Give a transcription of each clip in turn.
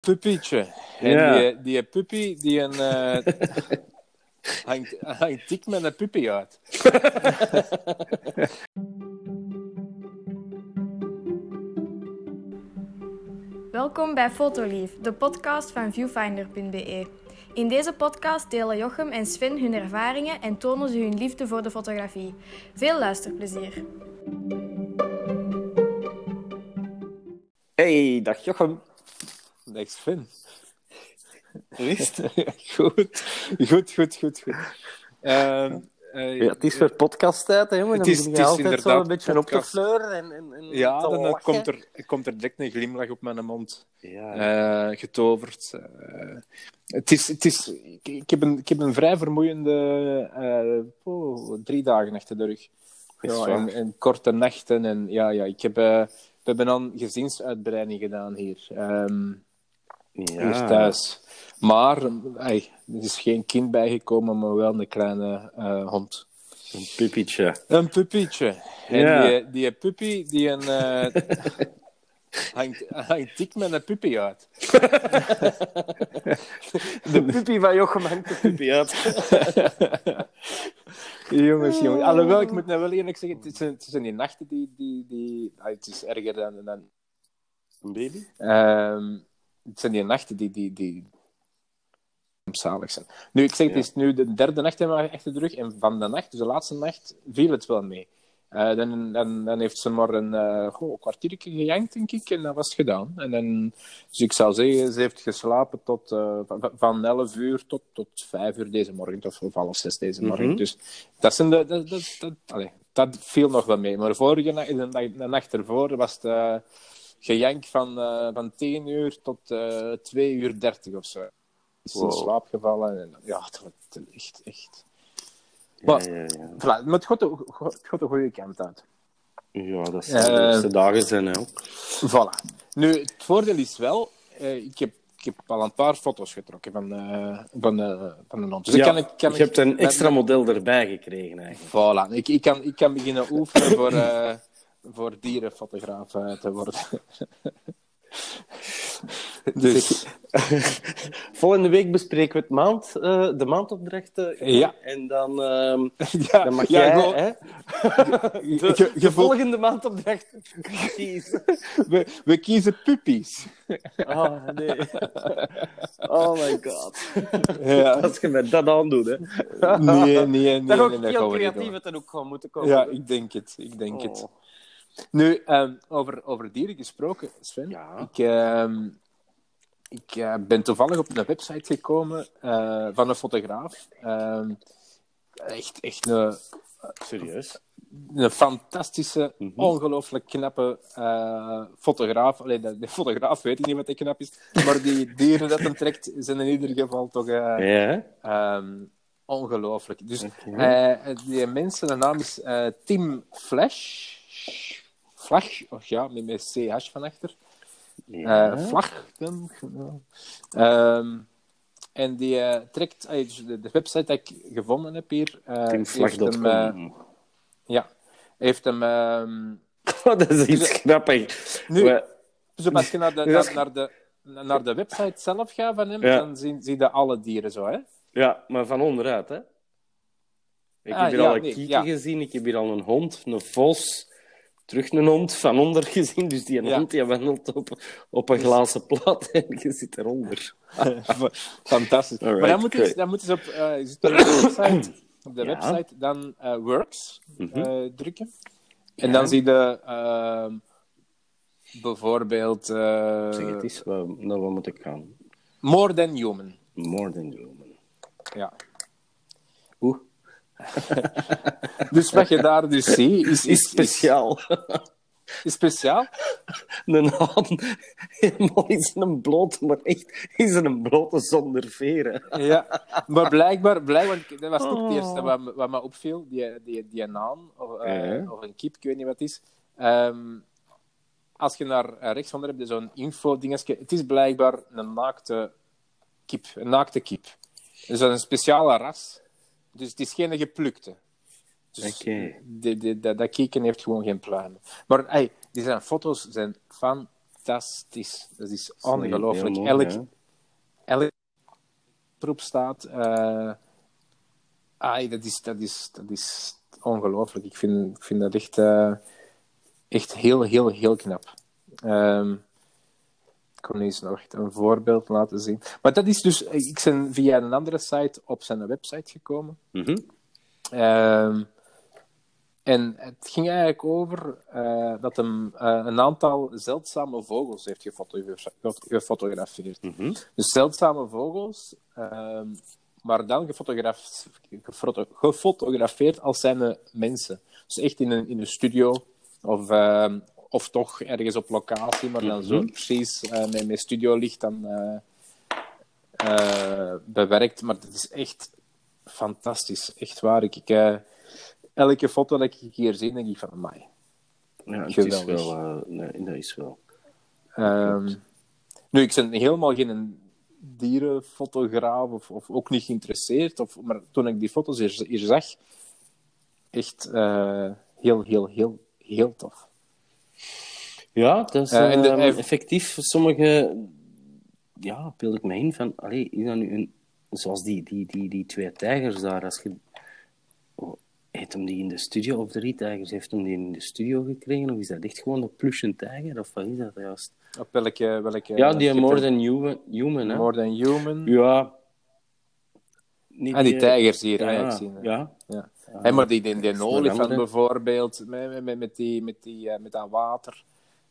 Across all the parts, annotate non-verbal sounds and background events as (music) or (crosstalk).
puppietje. En Ja. die, die puppy, die een, eh, (laughs) hangt, hangt dik met een puppy uit. (laughs) Welkom bij Fotolief, de podcast van viewfinder.be. In deze podcast delen Jochem en Sven hun ervaringen en tonen ze hun liefde voor de fotografie. Veel luisterplezier. Hey, dag Jochem. Hoe is het? goed. goed, goed, goed, goed. Ehm, eh, Ja, het is weer podcasttijd, hè, jongen. Het Dan is- het is altijd zo inderdaad een beetje op te podcast. fleuren en, en, en Ja, dan eh, lachen. komt er, komt er direct een glimlach op mijn mond. Ja, eh, getoverd. Eh, het is, het is, ik, ik, heb een, ik heb een vrij vermoeiende oh, drie dagen achter de rug. Ja, waar. en, en korte nachten. En, ja, ja, ik heb, we hebben dan gezinsuitbreiding gedaan hier, hier ja. thuis. Maar ey, er is geen kind bijgekomen, maar wel een kleine eh, hond. Een puppietje. Een puppietje. En Ja. die, die puppy, die een, eh, (laughs) hangt, hangt dik met een puppy uit. (laughs) De puppy van Jochem hangt de puppy uit. (laughs) Jongens, jongens. Alhoewel, ik moet nou wel eerlijk zeggen, het zijn, het zijn die nachten die... die, die ah, het is erger dan... dan Een baby? ehm, het zijn die nachten die... die, die zalig zijn. Nu, ik zeg, het is nu de derde nacht hebben we achter de rug. En van de nacht, dus de laatste nacht, viel het wel mee. Eh, dan, dan, dan heeft ze maar een eh goh, kwartiertje gejankt, denk ik, en dat was gedaan. En dan, dus ik zou zeggen, ze heeft geslapen tot, eh, van, van 11 uur tot, tot 5 uur deze morgen, of, of half 6 deze morgen. Mhm. Dus dat, zijn de, dat, dat, dat, allee, dat viel nog wel mee. Maar vorige nacht, de, nacht- de nacht ervoor was het gejank van, eh, van 10 uur tot eh 2 uur 30 of zo. Is in Wow. slaap gevallen. En, ja, het was echt, echt. Maar- ja, ja. Voilà, maar het gaat, de, het gaat de goede kant uit. ja, dat Eh, zijn de eerste dagen zijn, hè. ook. Voilà. Nu, het voordeel is wel, eh, ik, heb, ik heb al een paar foto's getrokken van, eh, van, eh, van een hond. Dus kan ik, kan je ik- hebt een extra model erbij gekregen, eigenlijk. Voilà. Ik, ik, kan, ik kan beginnen oefenen voor, eh, voor dierenfotograaf te worden. (laughs) dus, Volgende week bespreken we het maand, eh, de maandopdrachten. Ja. En dan, ehm, (laughs) ja, dan mag ja, jij gewoon- hè, (laughs) de, je- je de voelt- volgende maandopdracht kiezen. we, we kiezen puppies. Oh, nee. Oh my god. Ja. Als je met dat aandoet, hè. Nee, nee, nee. Nee, ook dat heel creatief het ook gewoon moeten komen. Ja, hè. ik denk het. Ik denk het. Nu, ehm, over, over dieren gesproken, Sven. Ja. Ik, ehm, ik eh, ben toevallig op een website gekomen eh, van een fotograaf. Ehm, echt, echt een, Serieus? een fantastische, Mhm. ongelooflijk knappe eh, fotograaf. Alleen de, de fotograaf weet ik niet wat hij knap is. Maar die (laughs) dieren dat hem trekt, zijn in ieder geval toch ongelooflijk. Dus die mensen, de naam is Tim Flash. Flash, of ja, met, met CH van achter. Ja. Eh, vlag. dan. Ehm, en die eh, trekt, eh, dus de, de website die ik gevonden heb hier, eh, heeft hem, eh, ja, heeft hem, ehm, (laughs) Oh, dat is iets grappig. Nu- We- dus als je naar de, (laughs) naar, naar de, naar de website zelf gaat van hem, Ja. dan zie, zie je alle dieren zo, hè? Ja, maar van onderuit, hè? Ik Ah, heb hier ja, al een nee, kieken gezien, ik heb hier al een hond, een vos, terug een hond van onder gezien. Dus die Ja. hond die wandelt op, op een glazen plaat en je zit eronder. Fantastisch. Alright, maar dan moet, je, dan moet je op, eh, je zit op de website, op de Ja. website dan eh, Works Mhm. eh, drukken. En dan zie je ehm, bijvoorbeeld Zeg het eens, naar waar moet ik gaan? More Than Human. More than human. Ja. (laughs) Dus wat je daar dus ziet, is, is speciaal. is speciaal. (laughs) Een haan, helemaal is een blote, maar echt is een blote zonder veren. Ja, maar blijkbaar, blijkbaar dat was ook het Oh. eerste wat, me- wat me opviel, die, die, die naam, of, eh, of een kip, ik weet niet wat het is. Ehm, als je naar eh, rechts van heb je zo'n info-dingetje. Het is blijkbaar een naakte kip, een naakte kip. Dus dat is een speciale ras. Dus het is geen geplukte. Dus die- dat, dat kieken heeft gewoon geen pluimen. Maar hey, die zijn foto's zijn fantastisch. Dat is ongelooflijk. mooi, Elk, hè? elk erop staat. ai, dat, is, dat, is, dat is ongelooflijk. Ik vind, ik vind dat echt, eh, echt heel, heel, heel knap. Ik kon eens nog echt een voorbeeld laten zien. Maar dat is dus, ik ben via een andere site op zijn website gekomen. Mhm. Ehm, en het ging eigenlijk over eh, dat hem eh, een aantal zeldzame vogels heeft gefoto- gefotografeerd. Mhm. Dus zeldzame vogels, ehm, maar dan gefotograf- gefoto- gefotografeerd als zijn mensen. Dus echt in een, in een studio of, ehm, of toch ergens op locatie, maar dan zo Mhm. precies eh, met, met studiolicht dan eh, eh, bewerkt. Maar het is echt fantastisch, echt waar. Ik, ik, elke foto dat ik hier zie, denk ik van, amai. Ja, het is wel... nee, dat is wel... Ehm, nu, ik ben helemaal geen dierenfotograaf of, of ook niet geïnteresseerd. Of, maar toen ik die foto's hier, hier zag, echt heel, heel, heel, heel tof. Ja, dat is Eh, de- ehm, hij- effectief. Sommige... Ja, beeld ik me in van... Allee, is dat nu een... Zoals die, die, die, die twee tijgers daar. Als je... Oh, heeft hem die in de studio, of drie tijgers, heeft hem die in de studio gekregen? Of is dat echt gewoon een plusje tijger? Of wat is dat juist? Op welke... welke Ja, die More Than Human, human hè? More Than Human. Ja. Niet En die eh, tijgers hier, ja, ja, zien. hè. ja. Ja. Hé, maar die, die, die olifant bijvoorbeeld, met, met, met, die, met, die, eh, met dat water,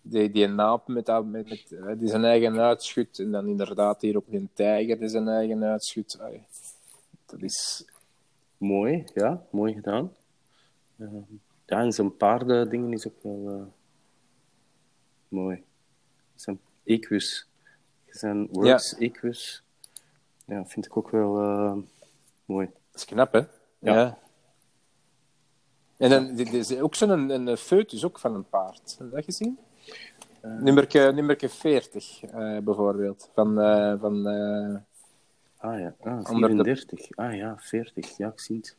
die, die naap met, dat, met, met, eh, die zijn eigen uitschut, en dan inderdaad hier ook een tijger die zijn eigen uitschut. Dat is... Mooi, ja, mooi gedaan. Eh, ja, en zijn paardendingen is ook wel eh, mooi. Zijn equus. Zijn works equus. Ja, vind ik ook wel eh, mooi. Dat is knap, hè? Ja. En dan dit is ook zo'n een, een foetus ook van een paard. Heb je dat gezien? Nummerke, nummerke 40, eh, bijvoorbeeld. Van, eh, van, eh, Ah ja, ah, Onder de- 34. Ah ja, 40. Ja, ik zie het.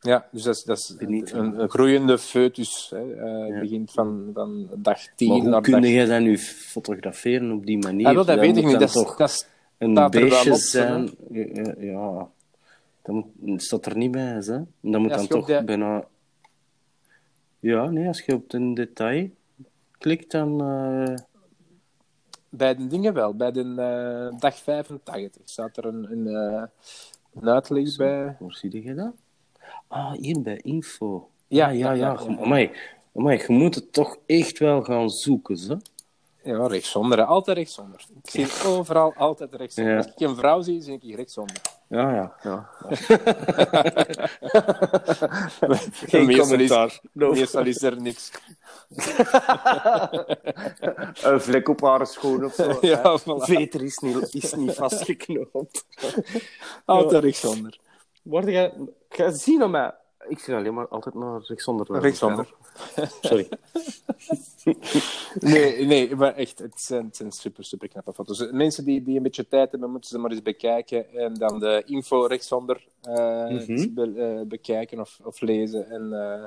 ja, dus dat is, dat is een, een groeiende foetus. Hè, eh, Ja. Begint van, van dag 10 Maar hoe naar kun dag... je dat nu fotograferen op die manier? Ah, wel, dat weet ik niet. Dat, is- toch dat een beestje zijn. Ja, ja. dat moet, staat er niet bij, hè? Dat moet Ja, dan toch de- bijna. Ja, nee, als je op een detail klikt, dan. eh, bij de dingen wel. Bij de eh, dag 85 staat er een, een, eh, een uitleg bij. Waar zie je dat? Ah, hier bij info. Ja, Ah, ja, ja, ja. ja, ja. Amai, amai, je moet het toch echt wel gaan zoeken, hè? Ja, rechtsonder. Altijd rechtsonder. Ik zie overal altijd rechtsonder. Als ik een vrouw zie, zie ik rechtsonder. Ja, ja. ja. (laughs) (laughs) Geen meestal commentaar. Is, (laughs) meestal is er niks. (laughs) een vlek op haar schoen of zo. (laughs) Ja, voilà. Veter is niet, is niet vastgeknoopt. (laughs) Altijd rechtsonder. Word jij... Ga zien naar mij. Ik zie alleen maar altijd naar rechtszonder. Rechtsonder. Sorry. Nee, nee, maar echt, het zijn, het zijn super, super knappe foto's. Mensen die, die een beetje tijd hebben, moeten ze maar eens bekijken. En dan de info rechtsonder eh Mhm. be- eh, bekijken of, of lezen. En, eh,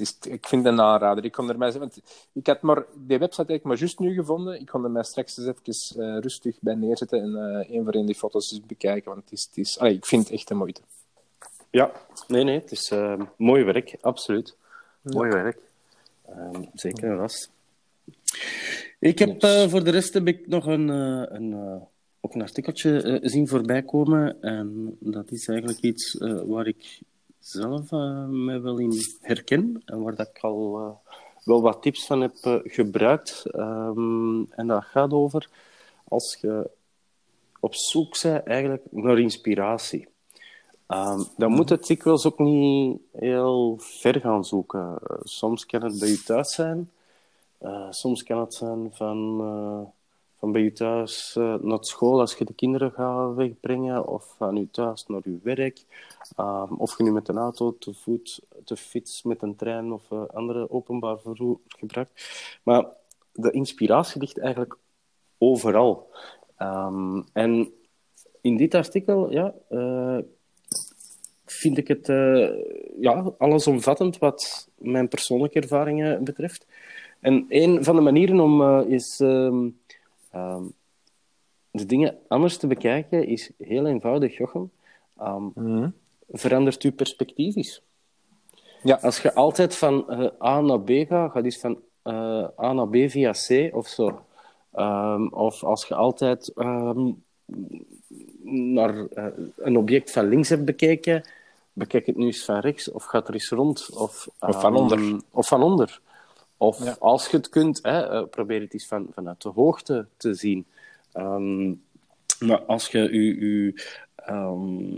is, ik vind het een aanrader. Ik kon er mij, want ik had maar, die website heb ik maar juist nu gevonden. Ik kon er mij straks eens even eh, rustig bij neerzetten en eh een voor een die foto's eens bekijken. Want het is, het is, allee, ik vind het echt de moeite. Ja, nee, nee. Het is eh, mooi werk, absoluut. Mooi werk. Ehm, zeker en vast. Ik heb voor de rest heb ik nog een, eh, een, eh, ook een artikeltje zien voorbij komen. En dat is eigenlijk iets eh, waar ik zelf eh, mij wel in herken. En waar dat ik al eh, wel wat tips van heb eh, gebruikt. Ehm, en dat gaat over als je op zoek bent eigenlijk naar inspiratie. Ehm, dan moet het dikwijls ook niet heel ver gaan zoeken. Soms kan het bij je thuis zijn. Soms kan het zijn van, van bij je thuis eh, naar school als je de kinderen gaat wegbrengen. Of van je thuis naar je werk. Ehm, of je nu met een auto, te voet, te fiets, met een trein of eh, andere openbaar vervoer gebruikt. Maar de inspiratie ligt eigenlijk overal. Ehm, en in dit artikel ja, eh, vind ik het uh, ja, allesomvattend wat mijn persoonlijke ervaringen betreft. En een van de manieren om is ehm, ehm, de dingen anders te bekijken, is heel eenvoudig, Jochem. Um, mm Verandert uw perspectief eens. Ja. Als je altijd van uh, A naar B gaat, gaat eens van uh, A naar B via C of zo. Um, of als je altijd um, naar uh, een object van links hebt bekeken, bekijk het nu eens van rechts, of gaat er eens rond. Of, of van onder. Of van onder. Of ja. als je het kunt, hè, probeer het eens van, vanuit de hoogte te zien. Um, maar als je je,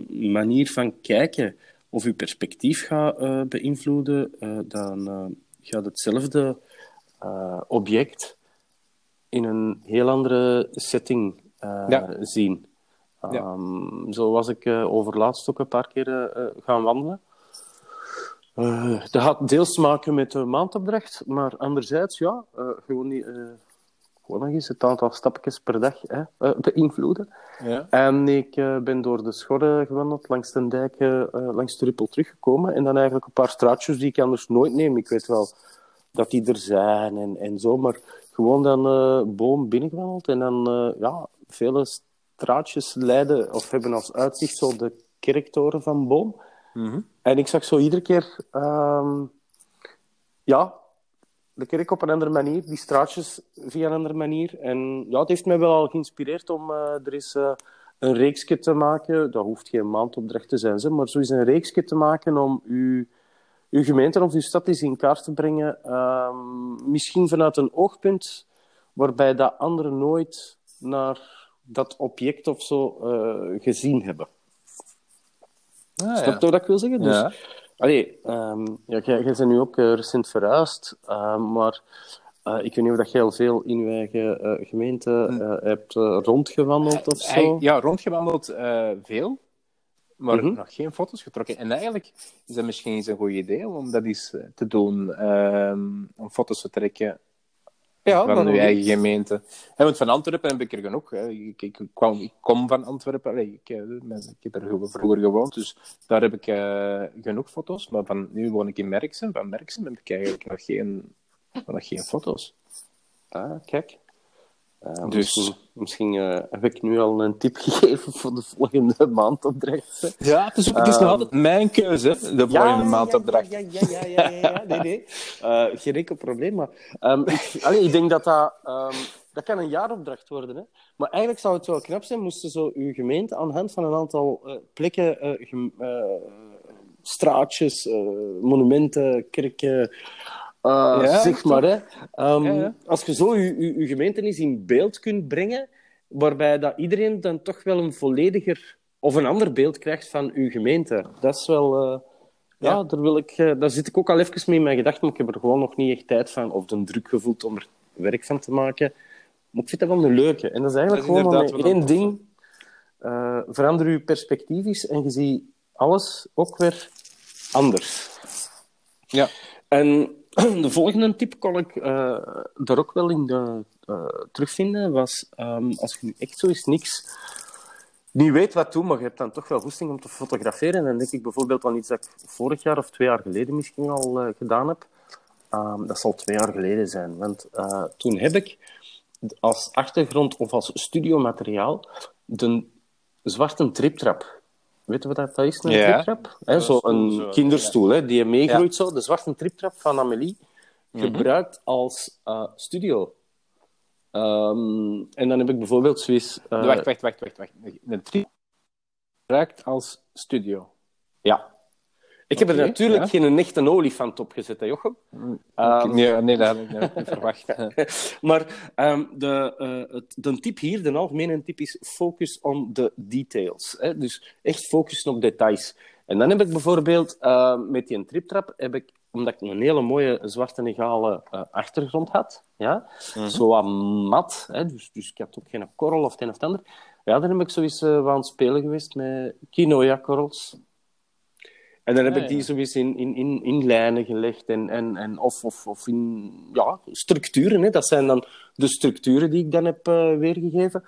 je manier van kijken of je perspectief gaat uh, beïnvloeden, uh, dan uh, gaat hetzelfde object in een heel andere setting ja. zien. Ja. Um, zo was ik over laatst ook een paar keer gaan wandelen. Dat had deels te maken met de maandopdracht, maar anderzijds, ja, gewoon niet gewoon nog eens het aantal stapjes per dag hè, beïnvloeden. Ja. En ik ben door de Schorre gewandeld, langs de dijk, langs de Ruppel teruggekomen. En dan eigenlijk een paar straatjes die ik anders nooit neem. Ik weet wel dat die er zijn en, en zo, maar gewoon dan boom binnengewandeld. En dan, ja, vele straatjes leiden of hebben als uitzicht zo de kerktoren van Boom. -hmm. En ik zag zo iedere keer... Um, ja, de kerk op een andere manier, die straatjes via een andere manier. En ja, het heeft mij wel al geïnspireerd om uh, er eens uh, een reeksje te maken. Dat hoeft geen maandopdracht te zijn, maar zo eens een reeksje te maken om uw, uw gemeente of uw stad eens in kaart te brengen. Uh, misschien vanuit een oogpunt waarbij dat anderen nooit naar dat object of zo uh, gezien hebben. Ah, Snap je wat ik wil zeggen? Dus, ja. Allee, um, ja, jij, jij bent nu ook uh, recent verhuisd, uh, maar uh, ik weet niet of dat jij al veel in uw eigen gemeente hm. hebt rondgewandeld of zo. Ja, rondgewandeld veel, maar -hmm. nog geen foto's getrokken. En eigenlijk is dat misschien eens een goed idee om dat eens te doen, ehm, om foto's te trekken ja, van uw eigen gemeente. Want van Antwerpen heb ik er genoeg. Hè. Ik, ik, kwam, ik kom van Antwerpen. ik, eh, ik, heb er vroeger gewoond, dus daar heb ik uh, genoeg foto's. Maar van, nu woon ik in Merksem. Van Merksem heb ik eigenlijk nog geen, nog geen foto's. Ah, kijk. Uh, dus misschien, uh, heb ik nu al een tip (laughs) gegeven voor de volgende maandopdracht. Ja, het is, het is um, nog altijd mijn keuze, de volgende ja, maandopdracht. Ja, ja, ja, ja, ja, ja, nee, nee. Uh, (laughs) geen enkel probleem, maar um, ik, allee, ik denk dat dat... Um, dat kan een jaaropdracht worden, hè. Maar eigenlijk zou het wel knap zijn, moesten zo uw gemeente aan de hand van een aantal plekken, straatjes, monumenten, kerken, uh, ja, zeg maar. Hè. Um, ja, ja. Als je zo je, je, gemeente eens in beeld kunt brengen, waarbij dat iedereen dan toch wel een vollediger of een ander beeld krijgt van uw gemeente. Dat is wel... Uh, ja, Daar, wil ik, uh, daar zit ik ook al even mee in mijn gedachten, maar ik heb er gewoon nog niet echt tijd van, of de druk gevoeld om er werk van te maken. Maar ik vind dat wel een leuke. En dat is eigenlijk dat is gewoon maar één ding. Verander je perspectief en je ziet alles ook weer anders. Ja. En (clears throat) de volgende tip kon ik uh, daar ook wel in de, uh, terugvinden. Was um, als je nu echt zo is niks niet weet wat doen, maar je hebt dan toch wel goesting om te fotograferen. En dan denk ik bijvoorbeeld aan iets dat ik vorig jaar of twee jaar geleden misschien al uh, gedaan heb. Um, dat zal twee jaar geleden zijn. Want toen heb ik als achtergrond of als studiomateriaal de zwarte triptrap Weet je wat dat is, een ja. triptrap? Zo'n zo kinderstoel hè, die je meegroeit, zo. De zwarte triptrap van Amélie, mhm. gebruikt als uh, studio. Um, en dan heb ik bijvoorbeeld zoiets... Uh... Wacht, wacht, wacht, wacht, wacht. Een trip gebruikt als studio. Ja. Ik heb er natuurlijk ja. geen echte olifant op gezet, hè, Jochem. Um, nee, nee, dat had ik niet (laughs) verwacht. (laughs) maar um, de, uh, het, de tip hier, de algemene tip is focus on the details. Hè? Dus echt focussen op details. En dan heb ik bijvoorbeeld uh, met die triptrap, heb ik, omdat ik een hele mooie zwarte egale uh, achtergrond had, ja? Mm -hmm. zo wat mat, hè? Dus, dus ik had ook geen korrel of het een of het ander. Ja, dan heb ik zoiets uh, aan het spelen geweest met quinoa-korrels. En dan heb ja, ik die ja. sowieso in, in, in, in lijnen gelegd en, en, en of, of, of in ja, structuren. Hè. Dat zijn dan de structuren die ik dan heb uh, weergegeven.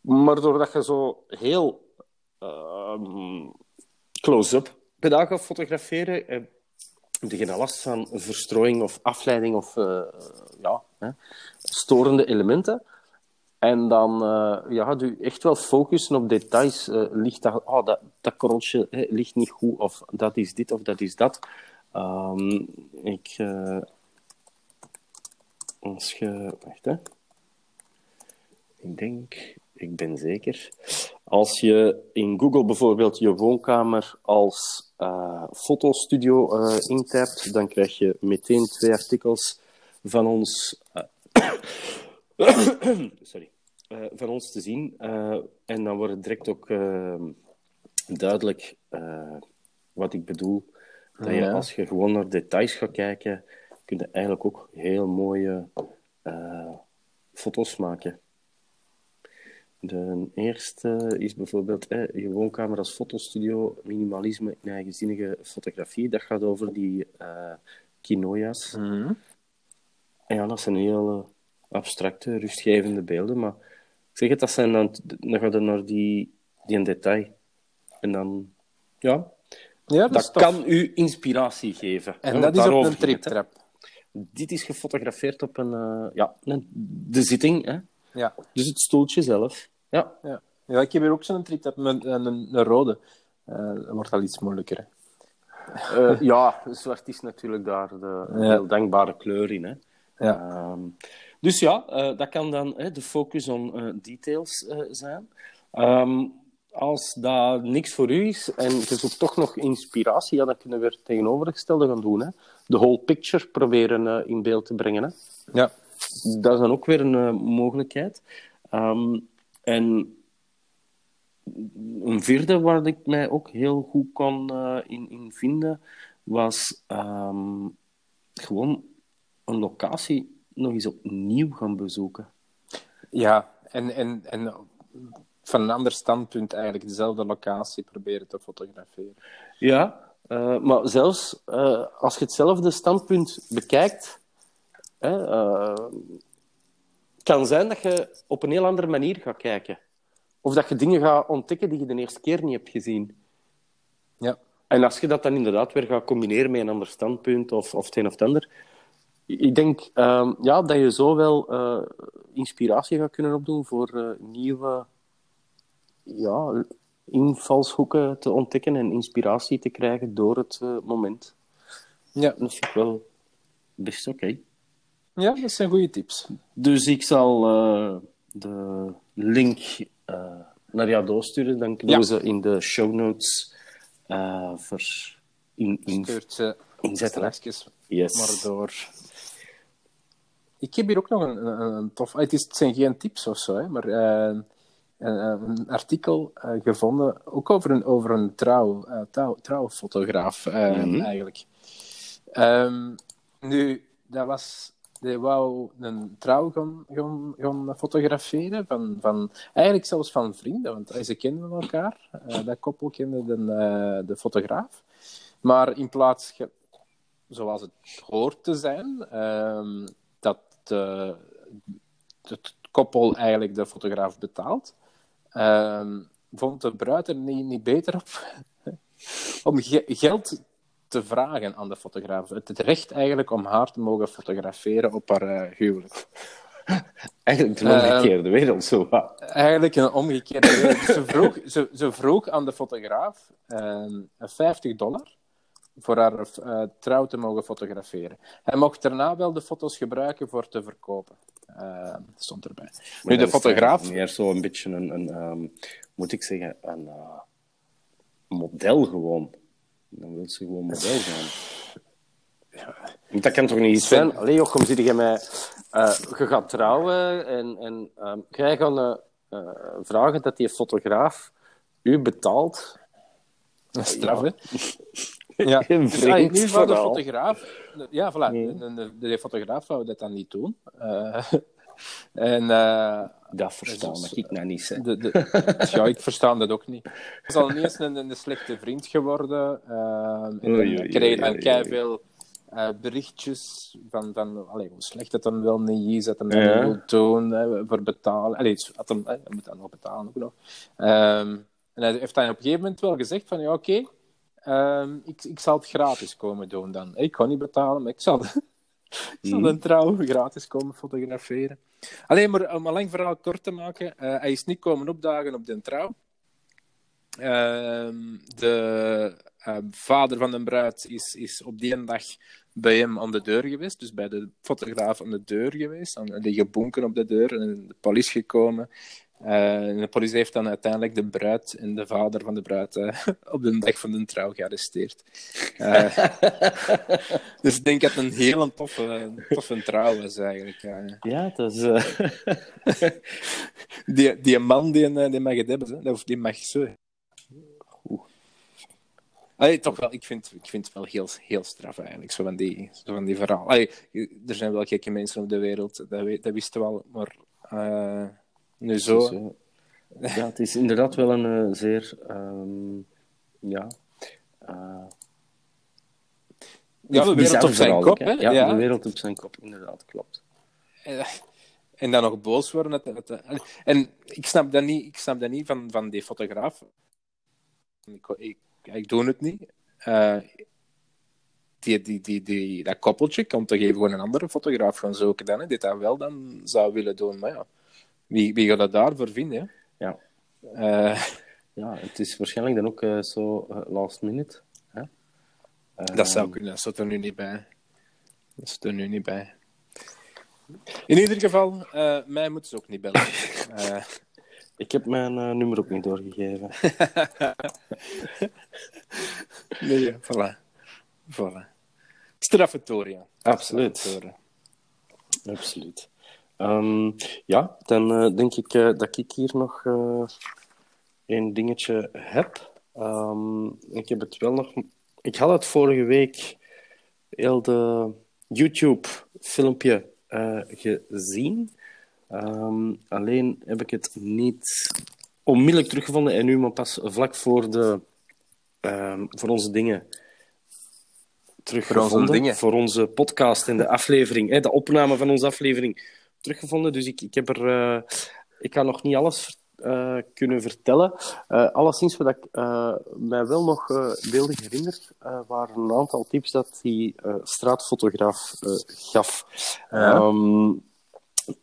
Maar doordat je zo heel uh, close-up pedaal gaat fotograferen, eh, heb je geen last van verstrooiing of afleiding of eh, ja, hè, storende elementen. En dan uh, ja, gaat u echt wel focussen op details. Uh, ligt dat, oh, dat, dat ligt niet goed, of dat is dit of dat is dat. Um, ik, uh, als je, wacht hè. Ik denk, ik ben zeker. Als je in Google bijvoorbeeld je woonkamer als fotostudio uh, intypt, dan krijg je meteen twee artikels van ons. (coughs) sorry. Van ons te zien. en dan wordt het direct ook duidelijk wat ik bedoel. Dat je, ja. als je gewoon naar details gaat kijken, kun je eigenlijk ook heel mooie foto's maken. De eerste is bijvoorbeeld eh, je woonkamer als fotostudio, minimalisme in eigenzinnige fotografie. Dat gaat over die uh, quinoa's. Mhm. En ja, dat zijn heel abstracte, rustgevende beelden, maar zeg het, dat zijn dan, dan gaat het naar die, die een detail. En dan, ja, ja dat, kan u inspiratie geven. En dat is op een triptrap. Dit is gefotografeerd op een, uh, ja, een, de zitting, hè. Ja. Dus het stoeltje zelf. Ja. ja. ja ik heb hier ook zo'n met een, een, een rode. Uh, dat wordt al iets moeilijker. Uh, ja, zwart is natuurlijk daar de ja. heel dankbare kleur in. Hè. Ja. Uh, dus ja, uh, dat kan dan hè, de focus on details zijn. Um, als dat niks voor u is en je zoekt toch nog inspiratie, ja, dan kunnen we het tegenovergestelde gaan doen. Hè. De whole picture proberen in beeld te brengen. Hè. Ja. Dat is dan ook weer een mogelijkheid. Um, en een vierde waar ik mij ook heel goed kon in, in, vinden, was um, gewoon een locatie nog eens opnieuw gaan bezoeken. Ja, en, en, en van een ander standpunt eigenlijk dezelfde locatie proberen te fotograferen. Ja, uh, maar zelfs uh, als je hetzelfde standpunt bekijkt, hè, kan zijn dat je op een heel andere manier gaat kijken. Of dat je dingen gaat ontdekken die je de eerste keer niet hebt gezien. Ja. En als je dat dan inderdaad weer gaat combineren met een ander standpunt of, of het een of het ander. Ik denk um, ja, dat je zo wel uh, inspiratie gaat kunnen opdoen voor uh, nieuwe ja, invalshoeken te ontdekken en inspiratie te krijgen door het uh, moment. Ja. Dat vind ik wel best oké. Okay. Ja, dat zijn goede tips. Dus ik zal de link naar jou doorsturen. Dan kunnen Ja. we ze in de show notes ver in, in, Stuurt ze inzetten. Yes. maar door. Ik heb hier ook nog een, een, een tof... Het, is, het zijn geen tips of zo, hè, maar eh, een, een artikel eh, gevonden, ook over een, over een trouw, eh, trouw, trouwfotograaf, Mhm. eigenlijk. Ehm, nu, dat was... Die wou een trouw gaan, gaan, gaan fotograferen, van, van, eigenlijk zelfs van vrienden, want ze kenden elkaar. Dat koppel kende de, de fotograaf. Maar in plaats, zoals het hoort te zijn, ehm, de, het koppel eigenlijk de fotograaf betaalt, ehm, vond de bruid er niet, niet beter op (laughs) om ge- geld te vragen aan de fotograaf. Het, het recht eigenlijk om haar te mogen fotograferen op haar eh, huwelijk. (laughs) Eigenlijk de Eh, omgekeerde wereld, zo. wat. Eigenlijk een omgekeerde wereld. Ze vroeg, ze, ze vroeg aan de fotograaf ehm, 50 dollar voor haar eh, trouw te mogen fotograferen. Hij mocht daarna wel de foto's gebruiken voor te verkopen. Ehm, stond erbij. Nu, de eh, fotograaf... Meer zo een beetje een, een ehm, moet ik zeggen, een model gewoon. Dan wil ze gewoon model zijn. Want Dat kan toch niet zijn? Allee, Jochem, zit je mij... eh, je gaat trouwen en, en ehm, jij gaat vragen dat die fotograaf u betaalt. Dat is straf, hè? Ja, (laughs) Een dus, ah, vreemd de fotograaf... Ja, voilà. De, de, de fotograaf wou dat dan niet doen. Eh, (laughs) en... eh, Dat verstaan Dus, ik nou niet. De, de, (laughs) ja, ik versta dat ook niet. Het is al ineens een, een slechte vriend geworden. ehm en Oei, dan oei, kreeg eh, berichtjes van, van allee, hoe slecht het dan wel niet is, dat hem dat Ja. wil doen hè, voor betalen. Allee, dat hem, hè, hij moet dan nog betalen ook nog. Ehm, en hij heeft dan op een gegeven moment wel gezegd van ja, oké, Ehm, ik, ik zal het gratis komen doen dan. Ik kan niet betalen, maar ik zal, (laughs) ik zal Mhm. een trouw gratis komen fotograferen. Alleen maar om een lang verhaal kort te maken, eh, hij is niet komen opdagen op de trouw. Ehm, de eh, vader van de bruid is, is op die dag bij hem aan de deur geweest, dus bij de fotograaf aan de deur geweest, aan die gebonken op de deur en de politie gekomen. En de politie heeft dan uiteindelijk de bruid en de vader van de bruid eh, (laughs) op de dag van de trouw gearresteerd. Eh, (laughs) dus ik denk dat het een heel toffe, toffe trouw was eigenlijk. ja. Ja, dat is... (laughs) Die, die man die, die mag het hebben, of die mag zo. Allee, toch wel, ik vind, ik vind het wel heel, heel straf eigenlijk, zo van die, zo van die verhaal. Allee, er zijn wel gekke mensen op de wereld, dat, dat wisten we wel, maar nu zo... Dus, ja, het is inderdaad wel een eh, zeer... ehm, ja... eh, ja, de wereld op zijn kop, hè? Ja, Ja. de wereld op zijn kop, inderdaad, klopt. En dan nog boos worden. En ik snap dat niet, ik snap dat niet van, van die fotograaf. Ik, ik, ik doe het niet. Die, die, die, die, dat koppeltje kan toch even gewoon een andere fotograaf gaan zoeken dan, hè, die dat wel dan zou willen doen. Maar ja, wie, wie gaat dat daarvoor vinden? Hè? Ja. Eh, Ja, het is waarschijnlijk dan ook eh, zo eh, last minute. Hè? dat zou kunnen, dat zit er nu niet bij. Dat zit er nu niet bij. In ieder geval, mij moeten ze ook niet bellen. (laughs) Ik heb mijn nummer ook niet doorgegeven. (laughs) nee, ja, voilà. voilà. Straffetoria. Absoluut. Absoluut. Ehm, ja, dan eh, denk ik eh, dat ik hier nog eh een dingetje heb. Ehm, ik heb het wel nog... Ik had het vorige week heel de YouTube-filmpje gezien. Ehm, alleen heb ik het niet onmiddellijk teruggevonden en nu maar pas vlak voor, de, voor onze dingen teruggevonden. dingen. Voor onze podcast en de aflevering, hè, de opname van onze aflevering teruggevonden. Dus ik, ik heb er... eh, ik kan nog niet alles eh, kunnen vertellen. Eh alleszins wat ik mij wel nog beeldig herinner, waren een aantal tips dat die straatfotograaf gaf. Ja. Ehm,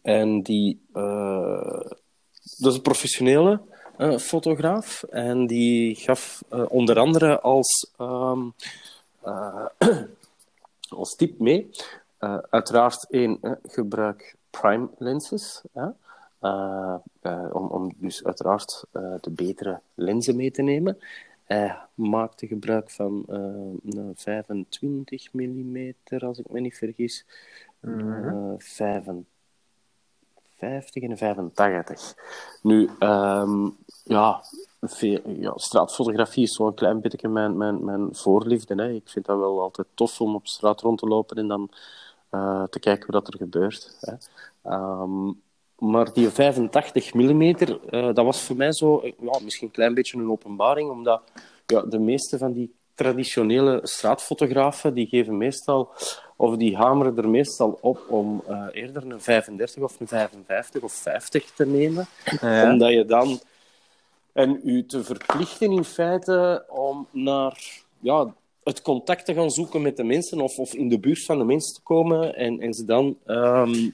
en die... dat is een professionele fotograaf. En die gaf onder andere als, ehm, eh, (clears throat) als tip mee. uiteraard één, gebruik prime lenses. hè. Eh, eh, om, om dus uiteraard eh, de betere lenzen mee te nemen. Hij maakte gebruik van een 25 mm, als ik me niet vergis. 25 50 en 85. Nu, ehm, ja, veel, ja, straatfotografie is zo'n klein beetje mijn, mijn, mijn voorliefde. Hè. Ik vind dat wel altijd tof om op straat rond te lopen en dan eh, te kijken wat er gebeurt. Hè. Ehm, maar die 85 mm, dat was voor mij zo, eh, ja, misschien een klein beetje een openbaring, omdat ja, de meeste van die traditionele straatfotografen, die geven meestal, of die hameren er meestal op om eh, eerder een 35 of een 55 of 50 te nemen. Ja. Omdat je dan... En u te verplichten in feite om naar ja, het contact te gaan zoeken met de mensen of, of in de buurt van de mensen te komen en, en ze dan ehm,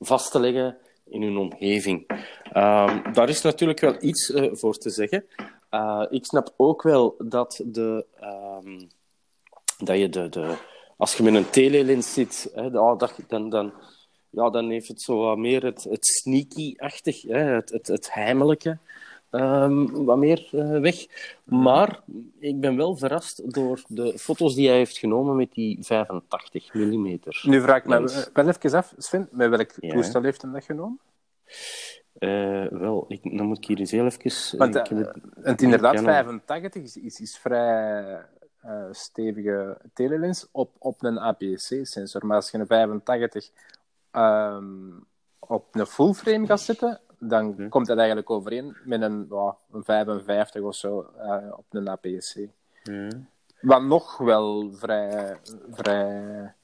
vast te leggen in hun omgeving. Ehm, daar is natuurlijk wel iets eh, voor te zeggen. Eh, ik snap ook wel dat, de, ehm, dat je de, de... Als je met een telelens zit, hè, dan, dan, ja, dan heeft het zo meer het, het sneaky-achtig, het, het, het heimelijke. Ehm, wat meer eh, weg. Maar ik ben wel verrast door de foto's die hij heeft genomen met die 85 mm. Nu vraag ik me wel even af, Sven, met welk Ja. toestel heeft hem dat genomen? Eh, wel, ik, dan moet ik hier eens heel even... Want ik eh, heb het- het inderdaad, Canon. 85 is, is, is vrij stevige telelens op, op een APS-C-sensor. Maar als je een 85 ehm, op een full frame gaat zetten, dan Hm. komt dat eigenlijk overeen met een, een 55 of zo eh, op een APS-C. Ja. Wat nog wel vrij, vrij.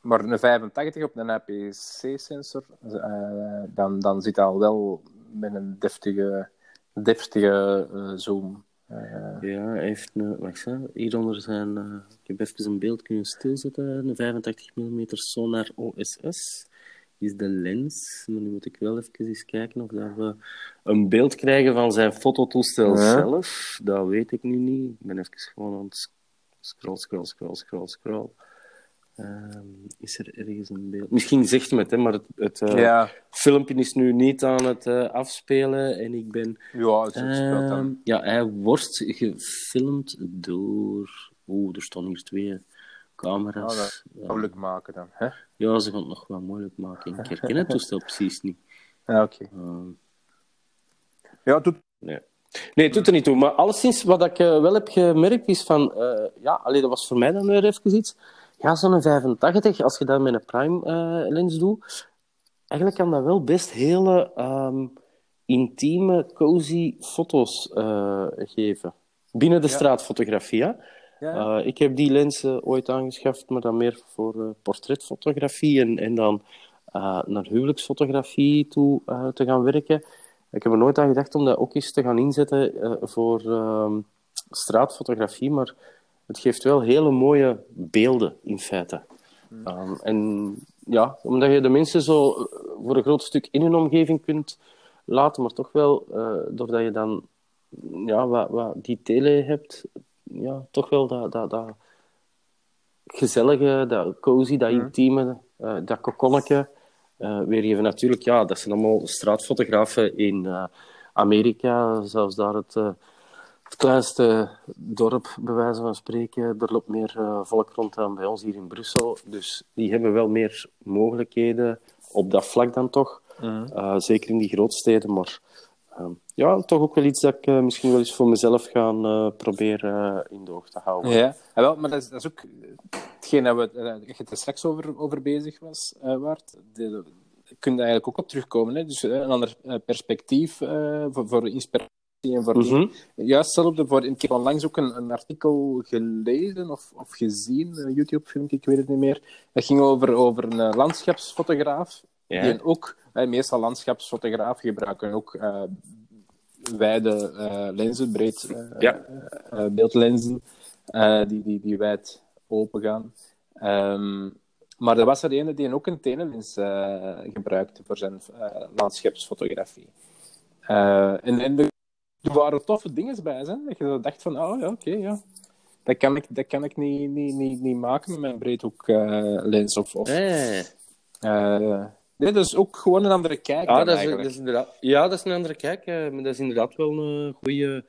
Maar een 85 op een APS-C-sensor, eh, dan, dan zit dat al wel met een deftige, deftige eh, zoom. Ja, hij heeft een... Wacht, hè. hieronder zijn... ik heb even een beeld kunnen stilzetten. Een 85 mm sonar OSS is de lens. Maar nu moet ik wel even eens kijken of dat we een beeld krijgen van zijn fototoestel Ja. zelf. Dat weet ik nu niet. Ik ben even gewoon aan het scroll, scroll, scroll, scroll, scroll. Ehm, is er ergens een beeld? Misschien zegt me het, hè, maar het, het eh, ja, filmpje is nu niet aan het eh, afspelen en ik ben ja het dan. Ehm, ja, hij wordt gefilmd door. Oeh, er staan hier twee camera's. Dat ja. Moeilijk maken dan. Hè? Ja, ze gaan het nog wel moeilijk maken. Ik herken het toestel precies niet. Ja, oké. Ehm, Ja, het doet nee. nee, het doet er niet toe. Maar alleszins, wat ik eh, wel heb gemerkt, is van... eh, ja, allee, dat was voor mij dan weer even iets. Ja, zo'n 85, als je dat met een prime-lens doet... Eigenlijk kan dat wel best hele ehm, intieme, cozy foto's eh, geven. Binnen de Ja. straatfotografie, hè? Ja. Eh, ik heb die lenzen ooit aangeschaft, maar dan meer voor eh, portretfotografie en, en dan eh, naar huwelijksfotografie toe te gaan werken. Ik heb er nooit aan gedacht om dat ook eens te gaan inzetten voor ehm, straatfotografie, maar het geeft wel hele mooie beelden in feite. Ehm, en ja, omdat je de mensen zo voor een groot stuk in hun omgeving kunt laten, maar toch wel, doordat je dan ja, wat, wat die tele hebt, ja, toch wel dat, dat, dat gezellige, dat cozy, dat intieme, eh, dat kokonnetje eh, weergeven. Natuurlijk, ja, dat zijn allemaal straatfotografen in eh, Amerika, zelfs daar het, het kleinste dorp, bij wijze van spreken. Er loopt meer volk rond dan bij ons hier in Brussel. Dus die hebben wel meer mogelijkheden op dat vlak dan toch. Eh, zeker in die grootsteden, maar ja, toch ook wel iets dat ik eh, misschien wel eens voor mezelf ga eh, proberen eh, in de oog te houden. Ja, ja wel, maar dat is, dat is ook hetgeen dat we dat je er straks over, over bezig was, Waard. De, de- je kunt daar eigenlijk ook op terugkomen. Hè? Dus een ander perspectief voor, voor inspiratie en voor Mhm. Juist hetzelfde. Voor, ik heb onlangs ook een, een artikel gelezen of, of gezien, een YouTube-filmpje, ik weet het niet meer. Dat ging over, over een landschapsfotograaf. Ja. Die ook, eh, meestal landschapsfotografen gebruiken ook eh, wijde eh, lenzen, breed Ja. beeldlenzen, die, die, die wijd open gaan. Ehm, maar er was er een die ook een telelens eh gebruikte voor zijn landschapsfotografie. En, en er er waren toffe dingen bij, hè? dat je dacht van, oh ja, oké, ja. Dat kan ik, dat kan ik niet, niet, niet, niet maken met mijn breedhoeklens. of, of, Eh. eh, nee, dat is ook gewoon een andere kijk Ja, dat is, dat is inderdaad, ja, dat is een andere kijk. eh, maar dat is inderdaad wel een goede,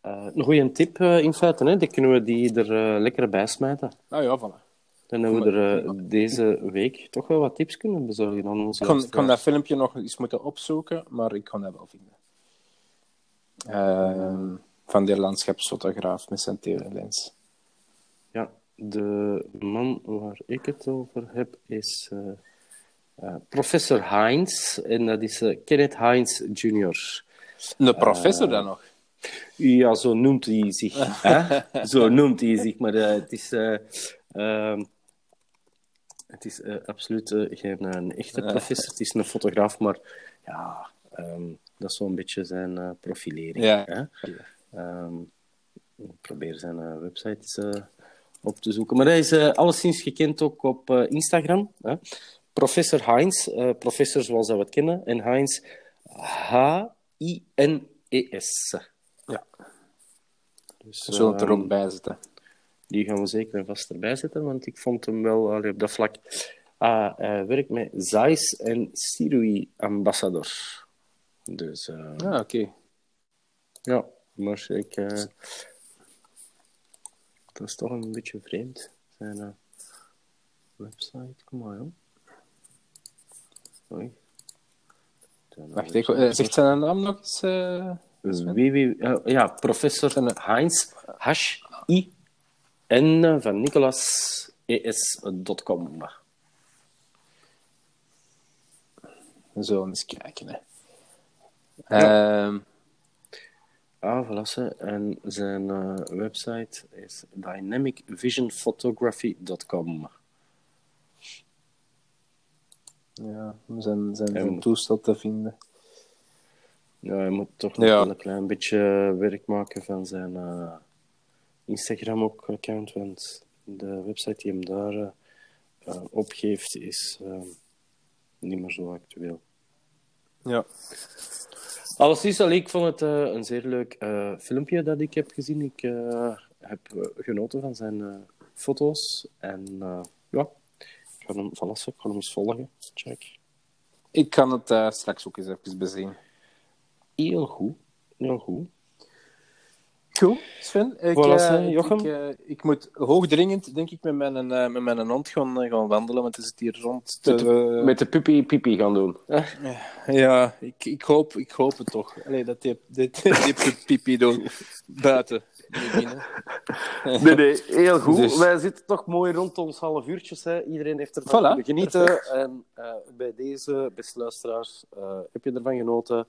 een goede tip eh, in feite. Hè. Die kunnen we die er eh, lekker bij smijten. Nou ja, voilà. Dan hebben we er eh, deze week toch wel wat tips kunnen bezorgen aan onze Ik kon, ik kon dat filmpje nog eens moeten opzoeken, maar ik kon dat wel vinden. Ehm, van die landschapsfotograaf met zijn telelens. Ja, de man waar ik het over heb is eh, eh, professor Heinz. En dat is eh, Kenneth Heinz Jr. De professor dan nog. Ja, zo noemt hij zich. (laughs) hè? Zo noemt hij zich, maar eh, het is, eh, ehm, het is eh, absoluut eh, geen eh, een echte professor. Het is een fotograaf, maar ja, ehm, dat is zo'n beetje zijn eh, profilering. Ja. Hè? Ehm, ik probeer zijn eh, website eh, op te zoeken. Maar hij is eh, alleszins gekend ook op eh, Instagram. Hè? Professor Heinz, eh, professor zoals dat we het kennen, en Heinz H-I-N-E-S. Ja. Dus, We zullen het er ehm, ook bij zetten. die gaan we zeker en vast erbij zetten, want ik vond hem wel allee, op dat vlak. Ah, hij werkt met Zeiss en Sirui Ambassador. Dus eh, Ah, oké. ja, maar ik. eh, dat is toch een beetje vreemd. Zijn eh, website, kom maar joh. Wacht, ik, eh, zegt zijn naam nog eens? eh? www, eh, ja, professor Heinz Hash I N van Nicolas ES.com. Zullen eens kijken. Hè. Ehm, Ah, voilà. ze. En zijn website is dynamicvisionphotography.com. ja, om zijn, zijn, zijn moet- toestel te vinden. Ja, hij moet toch nog Ja. wel een klein beetje werk maken van zijn eh, Instagram ook account, want de website die hem daar eh, eh, opgeeft is eh, niet meer zo actueel. Ja. Alleszins, ik vond het eh, een zeer leuk eh, filmpje dat ik heb gezien. Ik eh, heb eh, genoten van zijn eh, foto's. En eh, ja, ga hem verlassen. Ik ga hem eens volgen. Check. Ik kan het eh, straks ook eens even bezien. Heel goed. Heel goed. Goed, Sven. Ik, Voilà, ik- Jochem. Ik, eh, ik moet hoogdringend, denk ik, met mijn, eh, met mijn hond gaan, gaan wandelen, want het is hier rond. Met te- de, met de puppy pipi gaan doen. Ja, ik, ik, hoop, ik hoop het toch. Allee, dat die, dit, (laughs) die pipi doen buiten. Nee, nee, heel goed. Dus- Wij zitten toch mooi rond ons half uurtjes. Hè. Iedereen heeft ervan Voilà, genieten. En eh, bij deze, beste luisteraars, eh, heb je ervan genoten.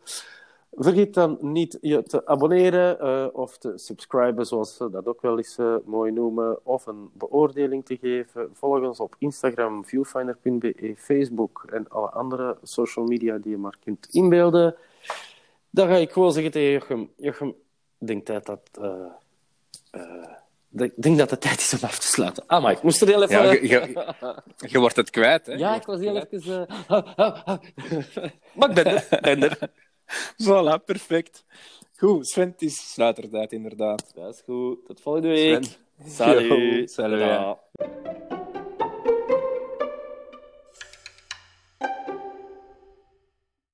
Vergeet dan niet je te abonneren eh, of te subscriben, zoals ze dat ook wel eens mooi noemen, of een beoordeling te geven. Volg ons op Instagram, viewfinder.be, Facebook en alle andere social media die je maar kunt inbeelden. Dan ga ik gewoon zeggen tegen Jochem. Jochem, denk tijd dat... ik denk dat het tijd is om af te sluiten. Ah, maar ik moest er heel even... Ja, je, je, (laughs) je wordt het kwijt, hè? Ja, ik was heel even... eh, (laughs) maar ik ben er. ben er. (laughs) Voilà, perfect. Goed, Sven, het is sluitertijd, inderdaad. Dat is goed. Tot volgende week. Sven. Salut. Yo, salut.